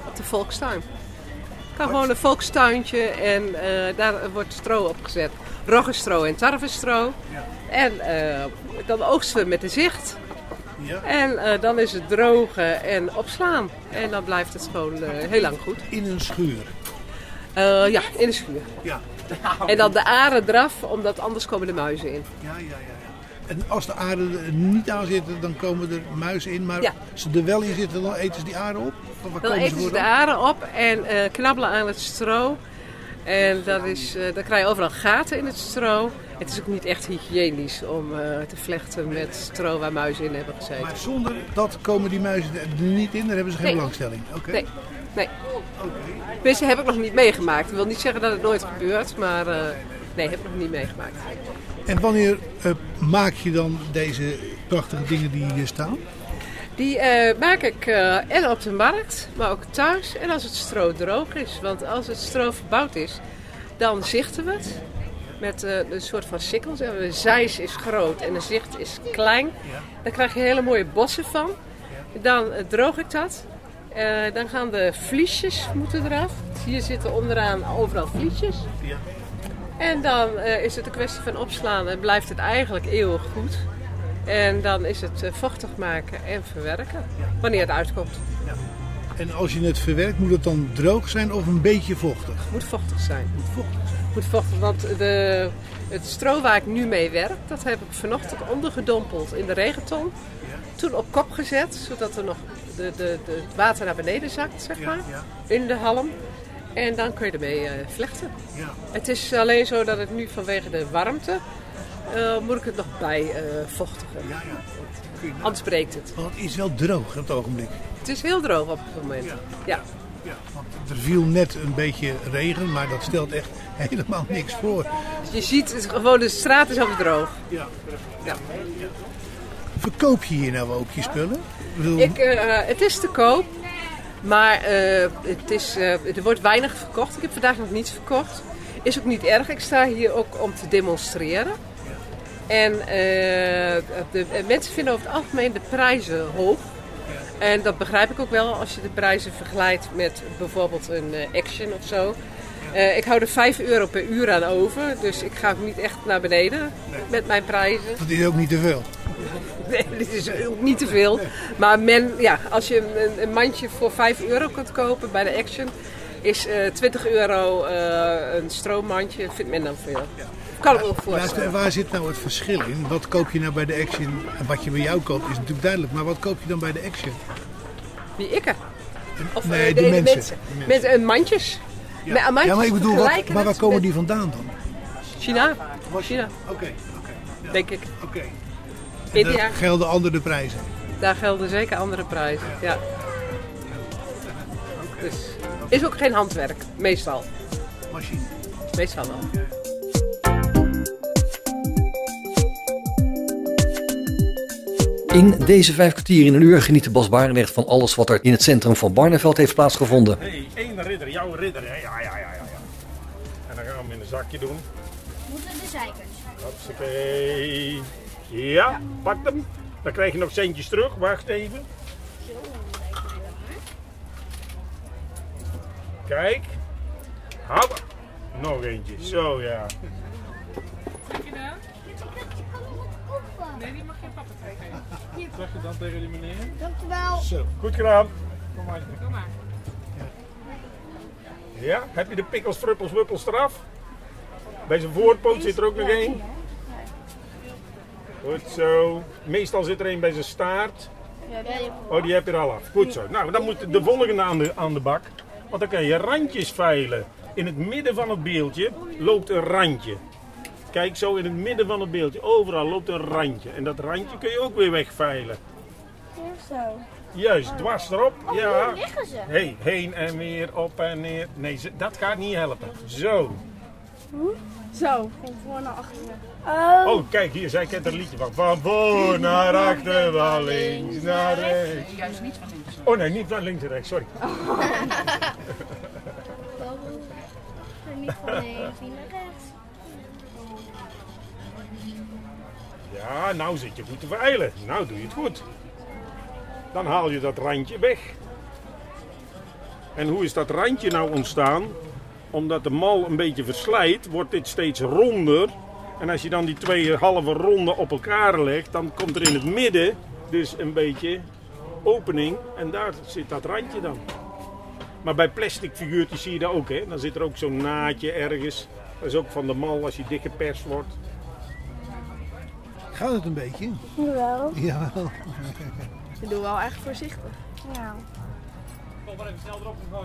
op de volkstuin. Ik kan gewoon een volkstuintje en daar wordt stro opgezet. Roggenstro en tarwestro. En dan oogsten we met de zicht. En eh, dan is het drogen en opslaan. En dan blijft het gewoon heel lang goed. In een schuur. Eh, ja, in de schuur. Ja. En dan de aren eraf, omdat anders komen de muizen in. Ja, ja, ja. ja. En als de aarde er niet aan zitten, dan komen er muizen in. Maar Ja. als ze er wel in zitten, dan eten ze die aarde op? Dan eten ze voor de aren op en eh, knabbelen aan het stro. En dat is, eh, dan krijg je overal gaten in het stro. Het is ook niet echt hygiënisch om eh, te vlechten met stro waar muizen in hebben gezeten. Maar zonder dat komen die muizen er niet in, daar hebben ze geen Nee. belangstelling. Oké. Nee, nee. Tenminste, heb ik nog niet meegemaakt. Dat wil niet zeggen dat het nooit gebeurt, maar eh, nee, heb ik nog niet meegemaakt. En wanneer maak je dan deze prachtige dingen die hier staan? Die eh, maak ik eh, en op de markt, maar ook thuis en als het stro droog is. Want als het stro verbouwd is, dan zichten we het met eh, een soort van sikkels. En De zeis is groot en de zicht is klein. Daar krijg je hele mooie bossen van. Dan droog ik dat. Dan gaan de vliesjes moeten eraf. Hier zitten onderaan overal vliesjes. En dan is het een kwestie van opslaan en blijft het eigenlijk eeuwig goed. En dan is het eh, vochtig maken en verwerken, wanneer het uitkomt. En als je het verwerkt, moet het dan droog zijn of een beetje vochtig? Moet vochtig zijn. Moet vochtig zijn. Moet vochtig, want de, het stro waar ik nu mee werk, dat heb ik vanochtend ondergedompeld in de regenton. Toen op kop gezet, zodat er nog de, de, de, het water naar beneden zakt, zeg maar, ja. in de halm. En dan kun je ermee eh, vlechten. Ja. Het is alleen zo dat het nu vanwege de warmte, eh, moet ik het nog bij eh, vochtigen. Ja, ja. Anders breekt het. Want het is wel droog op het ogenblik. Het is heel droog op het moment. Ja. Ja, want er viel net een beetje regen, maar dat stelt echt (laughs) helemaal niks voor. Dus je ziet, het, gewoon de straat is altijd droog. Ja. Ja. Verkoop je hier nou ook je spullen? Ik bedoel, Ik, eh, het is te koop, maar het is, er wordt weinig verkocht. Ik heb vandaag nog niets verkocht. Is ook niet erg. Ik sta hier ook om te demonstreren. En eh, de, eh, mensen vinden over het algemeen de prijzen hoog. En dat begrijp ik ook wel als je de prijzen vergelijkt met bijvoorbeeld een eh, Action of zo. Ik hou er 5 euro per uur aan over, dus ik ga ook niet echt naar beneden met mijn prijzen. dat is ook niet te veel. (laughs) Nee, dit is ook niet te veel. Maar men, ja, als je een, een mandje voor 5 euro kunt kopen bij de Action, is eh 20 euro eh, een stroommandje, vindt men dan veel. Kan ik me ook voorstellen. en waar zit nou het verschil in? Wat koop je nou bij de Action en wat je bij jou koopt is natuurlijk duidelijk. Maar wat koop je dan bij de Action? Wie ik er? Of eh, Nee, de, de de mensen. Met eh, mandjes. Ja, Met, mandjes ja maar ik bedoel, wat, maar waar komen met die vandaan dan? China. China, Oké, denk ik. oké. India, Daar gelden andere prijzen. daar gelden zeker andere prijzen. Ja. Dus is ook geen handwerk, meestal. Machine. Meestal wel. In deze vijf kwartier in een uur geniet Bas Barendrecht van alles wat er in het centrum van Barneveld heeft plaatsgevonden. Hé, hey, één ridder, jouw ridder. hè? Ja, ja, ja, ja, ja. En dan gaan we hem in een zakje doen. Moeten de zeikers. Hupsakee. Ja, pak hem. Dan krijg je nog centjes terug. Wacht even. Kijk. Hoppa. Nog eentje. Zo ja. Nee, die mag krijgen. Zeg je dan tegen die meneer? Dankjewel. Zo, goed gedaan. Kom maar. Kom maar. Ja, heb je de pikkels, fruppels, wuppels eraf? Bij zijn voorpoot zit er ook nog één. Goed zo. Meestal zit er één bij zijn staart. Oh, die heb je er al af. Goed zo. Nou, dan moet de volgende aan de, aan de bak. Want dan kan je randjes veilen. In het midden van het beeldje loopt een randje. Kijk, zo in het midden van het beeldje. Overal loopt een randje. En dat randje kun je ook weer wegveilen. Zo. Juist, dwars erop. Ja. Hier liggen ze. Hey, heen en weer, op en neer. Nee, dat gaat niet helpen. Zo. Zo. Van voor naar achteren. Oh. Oh, kijk, hier, zij kent er een liedje van. Van voor (laughs) naar achter, van links naar rechts. Juist niet van links. Oh nee, niet van links naar rechts, sorry. Niet (laughs) van links, naar rechts. Ja, nou zit je goed te veilen. Nou doe je het goed. Dan haal je dat randje weg. En hoe is dat randje nou ontstaan? Omdat de mal een beetje verslijt, wordt dit steeds ronder. En als je dan die twee halve ronden op elkaar legt, dan komt er in het midden dus een beetje opening. En daar zit dat randje dan. Maar bij plastic figuurtjes zie je dat ook, hè? Dan zit er ook zo'n naadje ergens. Dat is ook van de mal als je dik geperst wordt. Gaat het een beetje? Jawel. Jawel. (laughs) Ik doe wel echt voorzichtig. Ja.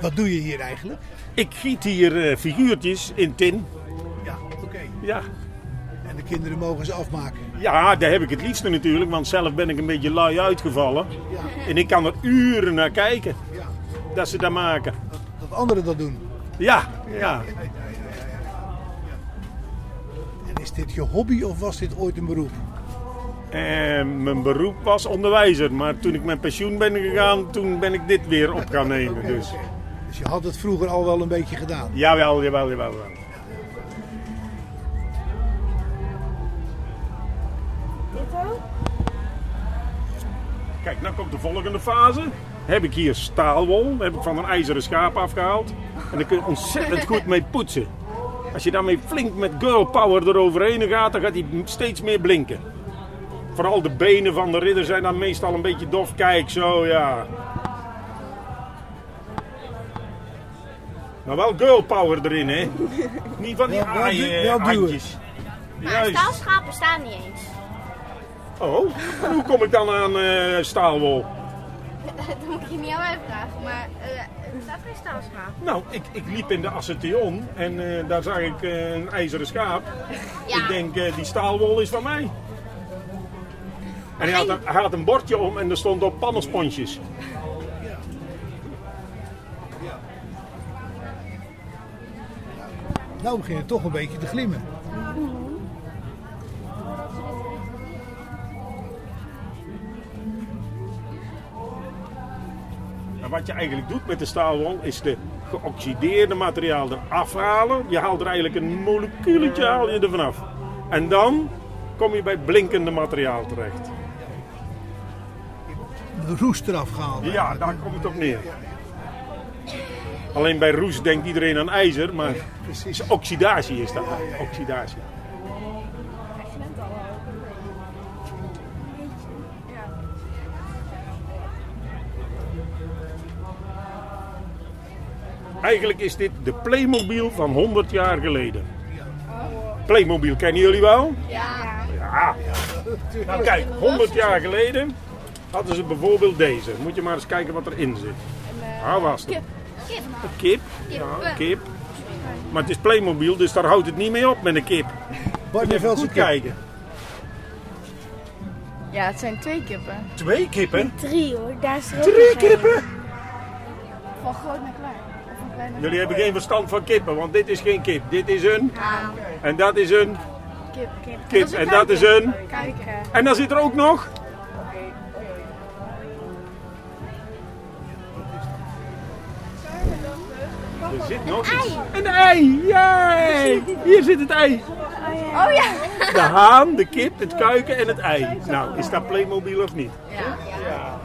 Wat doe je hier eigenlijk? Ik giet hier eh, figuurtjes in tin. Ja, oké. Ja. En de kinderen mogen ze afmaken. ja, daar heb ik het liefste natuurlijk, want zelf ben ik een beetje lui uitgevallen. En ik kan er uren naar kijken Ja. dat ze dat maken. Dat anderen dat doen. Ja, ja. En is dit je hobby of was dit ooit een beroep? En mijn beroep was onderwijzer, maar toen ik met pensioen ben gegaan, toen ben ik dit weer op gaan nemen. Dus Dus je had het vroeger al wel een beetje gedaan. jawel, jawel, jawel. jawel. Dit ook? Kijk, nou komt de volgende fase. Heb ik hier staalwol, heb ik van een ijzeren schaap afgehaald. En daar kun je ontzettend goed mee poetsen. Als je daarmee flink met girl power eroverheen gaat, dan gaat hij steeds meer blinken. Vooral de benen van de ridder zijn dan meestal een beetje dof. Kijk, zo ja. Maar wel girl power erin, hè? Niet van die wel aaien duwen. handjes. Maar Juist. staalschapen staan niet eens. Oh, hoe kom ik dan aan eh, staalwol? (laughs) dat moet je niet aan mij vragen, maar eh, er staat geen staalschaap. Nou, ik, ik liep in de Assetion en eh, daar zag ik een ijzeren schaap. Ja. Ik denk, eh, die staalwol is van mij. En hij had, een, hij had een bordje om en er stond op pannensponsjes. Nou begint het toch een beetje te glimmen. En wat je eigenlijk doet met de staalwol is de geoxideerde materiaal eraf halen. Je haalt er eigenlijk een moleculetje haal je er vanaf. En dan kom je bij blinkende materiaal terecht de roest eraf gehaald. Ja, daar komt het op neer. Alleen bij roest denkt iedereen aan ijzer, maar precies oxidatie is dat. Oxidatie. Eigenlijk is dit de Playmobil van 100 jaar geleden. Playmobil kennen jullie wel? Ja. Ja. Kijk, 100 jaar geleden hadden ze bijvoorbeeld deze. Moet je maar eens kijken wat erin zit. Hou vast. Kip. Kip. Een kip. Ja, kip. Maar het is Playmobil, dus daar houdt het niet mee op met een kip. Moet je even goed kijken. Ja, het zijn twee kippen. Twee kippen? Drie hoor, daar is er ook Drie kippen? Van groot naar klein. Of van klein naar Jullie hebben geen verstand van kippen, want dit is geen kip. Dit is een... Haan. En dat is een... Kip. Kip. Kip. En dat is een... Kijken. En dan zit er ook nog... Er zit nog iets. Een ei! Jee! Hier zit het ei. Oh ja. De haan, de kip, het kuiken en het ei. Nou, is dat Playmobil of niet? Ja. Ja.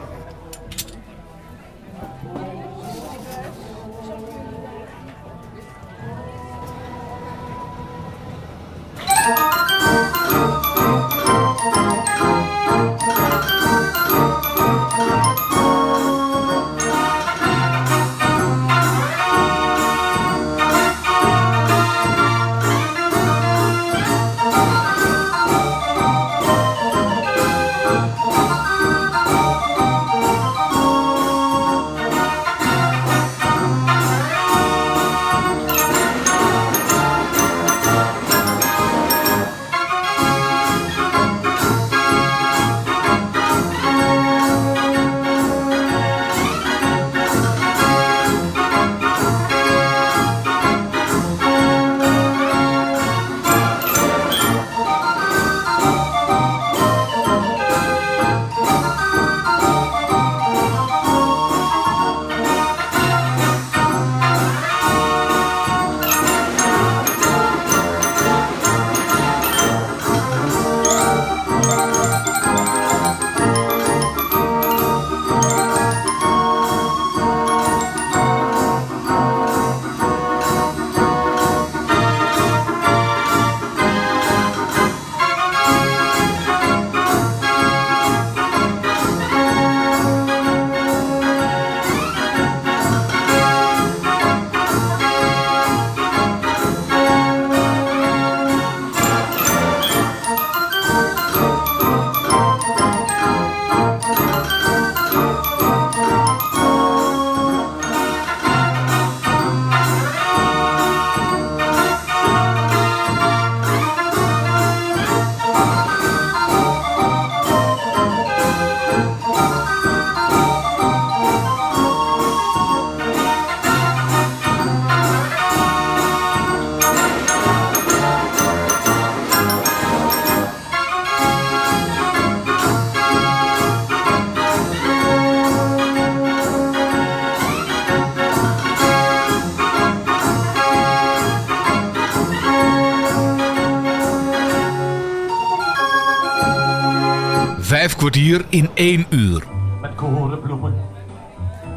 Kwartier in één uur. Met korenbloemen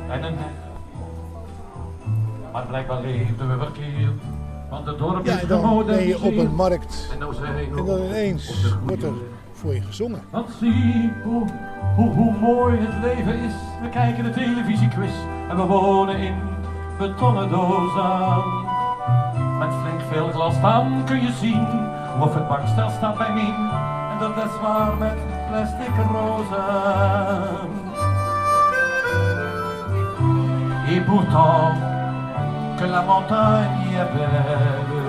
en een nek. Maar blijkbaar leefden we verkeerd. Want het dorp Ja, is en dan ben je op een markt. En nou zijn we En dan de ineens wordt er voor je gezongen. Want zie hoe, hoe, hoe mooi het leven is. We kijken de televisiequiz en we wonen in betonnen dozen. Met flink veel glas dan kun je zien of het bankstel staat bij Mien. En dat is waar met plastic rozen. Et pourtant, que la montagne est belle.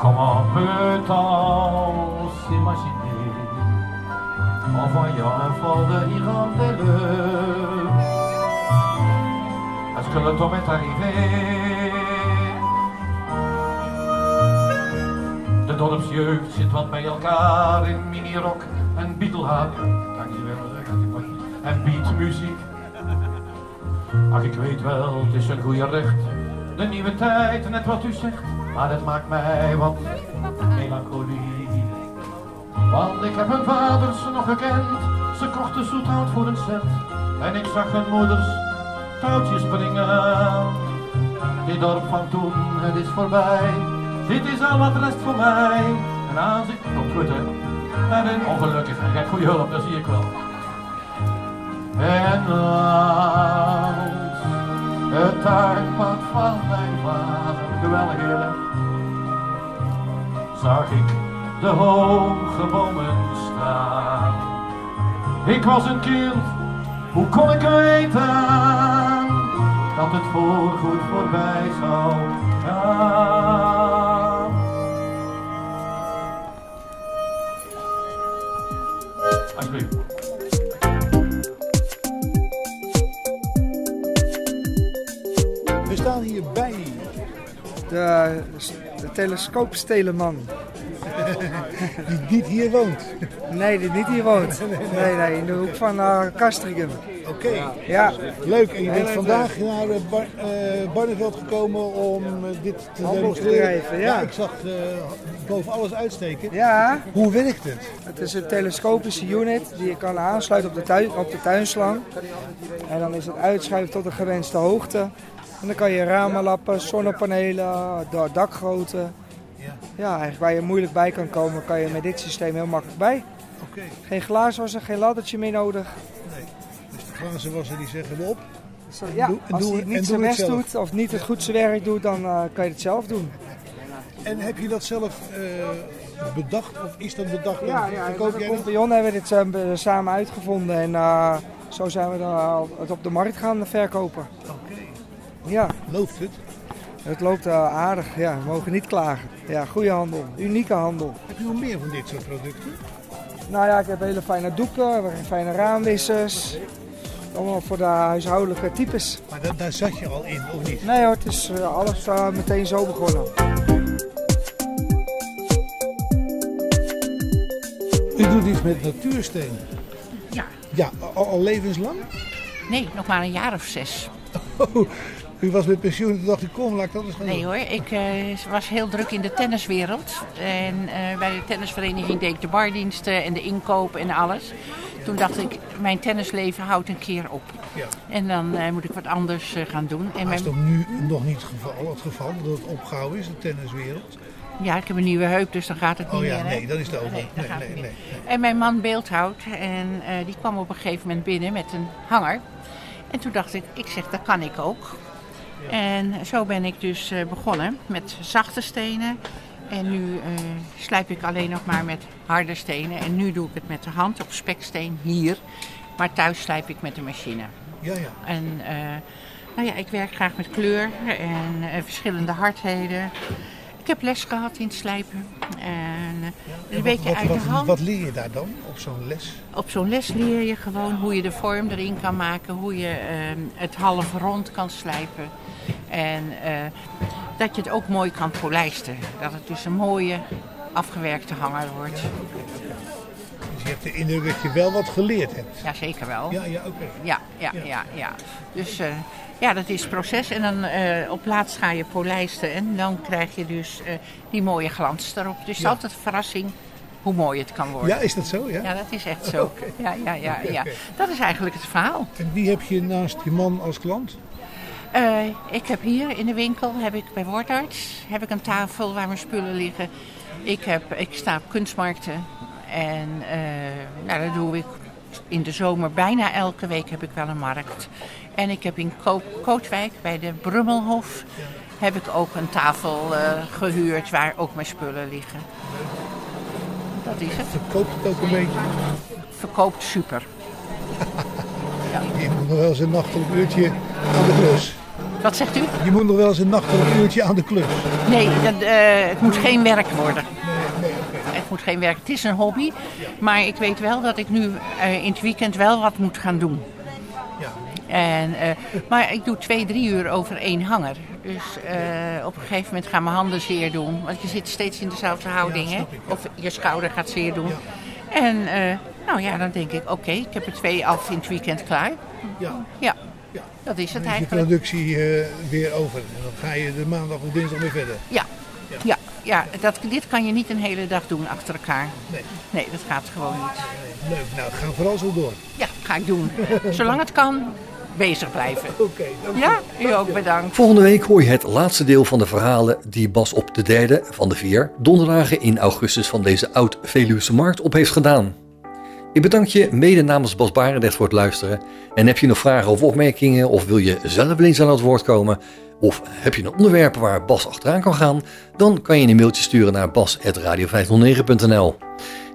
Comment peut-on s'imaginer en voyant un vol de hirondelles Est-ce que le temps est arrivé? Dorpsjeugd zit wat bij elkaar in minirok en beatelhaak. Dankjewel, en beatmuziek. Ach, ik weet wel, het is een goede recht. De nieuwe tijd, net wat u zegt, maar het maakt mij wat melancholie. Want ik heb hun vaders nog gekend, ze kochten zoethout voor een cent. En ik zag hun moeders touwtjes springen. Dit dorp van toen, het is voorbij. Dit is al wat rest voor mij. En als ik op Twitter en een ongelukkig en gek goede hulp, dat zie ik wel. En lang het tuinpad van mijn vader. Geweldig heerlijk. Zag ik de hoge bomen staan. Ik was een kind, hoe kon ik weten dat het voorgoed voorbij zou gaan? De, de telescoopsteleman. (laughs) die niet hier woont. Nee, die niet hier woont. (laughs) Nee, nee, in de hoek van uh, Castricum. Oké. Ja. Leuk. En je bent vandaag naar eh, Bar eh, Barneveld gekomen om eh, dit te demonstreren. ja. ik zag eh, boven alles uitsteken. Ja. Hoe werkt het? Het is een telescopische unit die je kan aansluiten op de, tuin, op de tuinslang. En dan is het uitschuiven tot de gewenste hoogte. En dan kan je ramen lappen, zonnepanelen, da- dakgrootte. Ja, eigenlijk waar je moeilijk bij kan komen, kan je met dit systeem heel makkelijk bij. Oké. Geen glaaswasser, geen laddertje meer nodig. Dus de glazenwasser die zeggen we op. Ja, Doe- als doe- hij niet zijn best zelf. doet of niet het goed zijn werk doet, dan eh, kan je het zelf doen. En heb je dat zelf eh, bedacht of is dat bedacht? Ja, ja met een dat? compagnon hebben we dit eh, samen uitgevonden en zo zijn we dan het op de markt gaan verkopen. Ja. Loopt het? Het loopt eh, aardig, ja, we mogen niet klagen. Ja, goede handel, unieke handel. Heb je nog meer van dit soort producten? Nou ja, ik heb hele fijne doeken, we hebben fijne raamwissers. Allemaal voor de huishoudelijke types. Maar da- daar zat je al in, of niet? Nee hoor, het is eh, alles eh, meteen zo begonnen. U doet iets met natuursteen. Ja. Ja, al, al levenslang? Nee, nog maar een jaar of zes. Oh, u was met pensioen en toen dacht u, kom, laat ik dat eens gaan Nee hoor, ik eh, was heel druk in de tenniswereld. En eh, bij de tennisvereniging deed ik de bardiensten en de inkoop en alles. Toen dacht ik, mijn tennisleven houdt een keer op. Ja. En dan eh, moet ik wat anders gaan doen. En Maar is mijn- toch nu nog niet het geval, het geval dat het opgehouden is, de tenniswereld? ja, ik heb een nieuwe heup, dus dan gaat het Oh niet ja, meer. hè? nee, dat is het over. Nee, Nee, nee, En mijn man beeldhoudt en die kwam op een gegeven moment binnen met een hanger. En toen dacht ik, ik zeg, dat kan ik ook. En zo ben ik dus eh, begonnen met zachte stenen. En nu eh, slijp ik alleen nog maar met harde stenen. En nu doe ik het met de hand op speksteen hier. Maar thuis slijp ik met de machine. Ja, ja. En eh, nou ja, ik werk graag met kleur en verschillende hardheden. Ik heb les gehad in het slijpen. En eh, een beetje wat, uit wat, de hand. wat leer je daar dan op zo'n les? Op zo'n les leer je gewoon hoe je de vorm erin kan maken, hoe je ehm, het half rond kan slijpen. En eh, dat je het ook mooi kan polijsten. Dat het dus een mooie afgewerkte hanger wordt. Dus je hebt de indruk dat je wel wat geleerd hebt. Ja, zeker wel. Ja, ja, oké. Ja, ja, ja, ja. Dus eh, ja, dat is het proces. En dan eh, op laatst ga je polijsten en dan krijg je dus eh, die mooie glans erop. Dus het is Ja. altijd een verrassing hoe mooi het kan worden. Ja, is dat zo? Ja, Ja, dat is echt zo. (laughs) Ja, ja, ja, ja. Dat is eigenlijk het verhaal. En wie heb je naast je man als klant? Eh, ik heb hier in de winkel, heb ik bij Woordarts, heb ik een tafel waar mijn spullen liggen. Ik, heb, ik sta op kunstmarkten en nou, dat doe ik in de zomer bijna elke week heb ik wel een markt. En ik heb in Ko- Kootwijk bij de Brummelhof heb ik ook een tafel eh, gehuurd waar ook mijn spullen liggen. Dat is het. Verkoopt het ook een beetje? Verkoopt super. (laughs) Je moet nog wel eens een nachtelijk uurtje aan de klus. Wat zegt u? Je moet nog wel eens een nachtelijk uurtje aan de klus. Nee, dat, eh, het moet geen werk worden. Het moet geen werk. Het is een hobby. Maar ik weet wel dat ik nu eh, in het weekend wel wat moet gaan doen. Ja. En, eh, maar ik doe twee, drie uur over één hanger. Dus eh, op een gegeven moment gaan mijn handen zeer doen. Want je zit steeds in dezelfde houding. hè? Of je schouder gaat zeer doen. En eh, nou ja, dan denk ik, oké, ik heb er twee af in het weekend klaar. Ja. Ja, dat is het Dan is je eigenlijk. productie eh, weer over. En dan ga je de maandag of dinsdag weer verder. Ja, ja, ja dat, dit kan je niet een hele dag doen achter elkaar. Nee. Nee, dat gaat gewoon niet. Leuk, nou ga vooral zo door. Ja, ga ik doen. (laughs) Zolang het kan, bezig blijven. Oké, Ja, u ook bedankt. Volgende week hoor je het laatste deel van de verhalen die Bas op de derde van de vier donderdagen in augustus van deze oud-Veluwse markt op heeft gedaan. Ik bedank je mede namens Bas Barendrecht voor het luisteren. En heb je nog vragen of opmerkingen of wil je zelf wel eens aan het woord komen... of heb je een onderwerp waar Bas achteraan kan gaan... dan kan je een mailtje sturen naar bas.radio509.nl.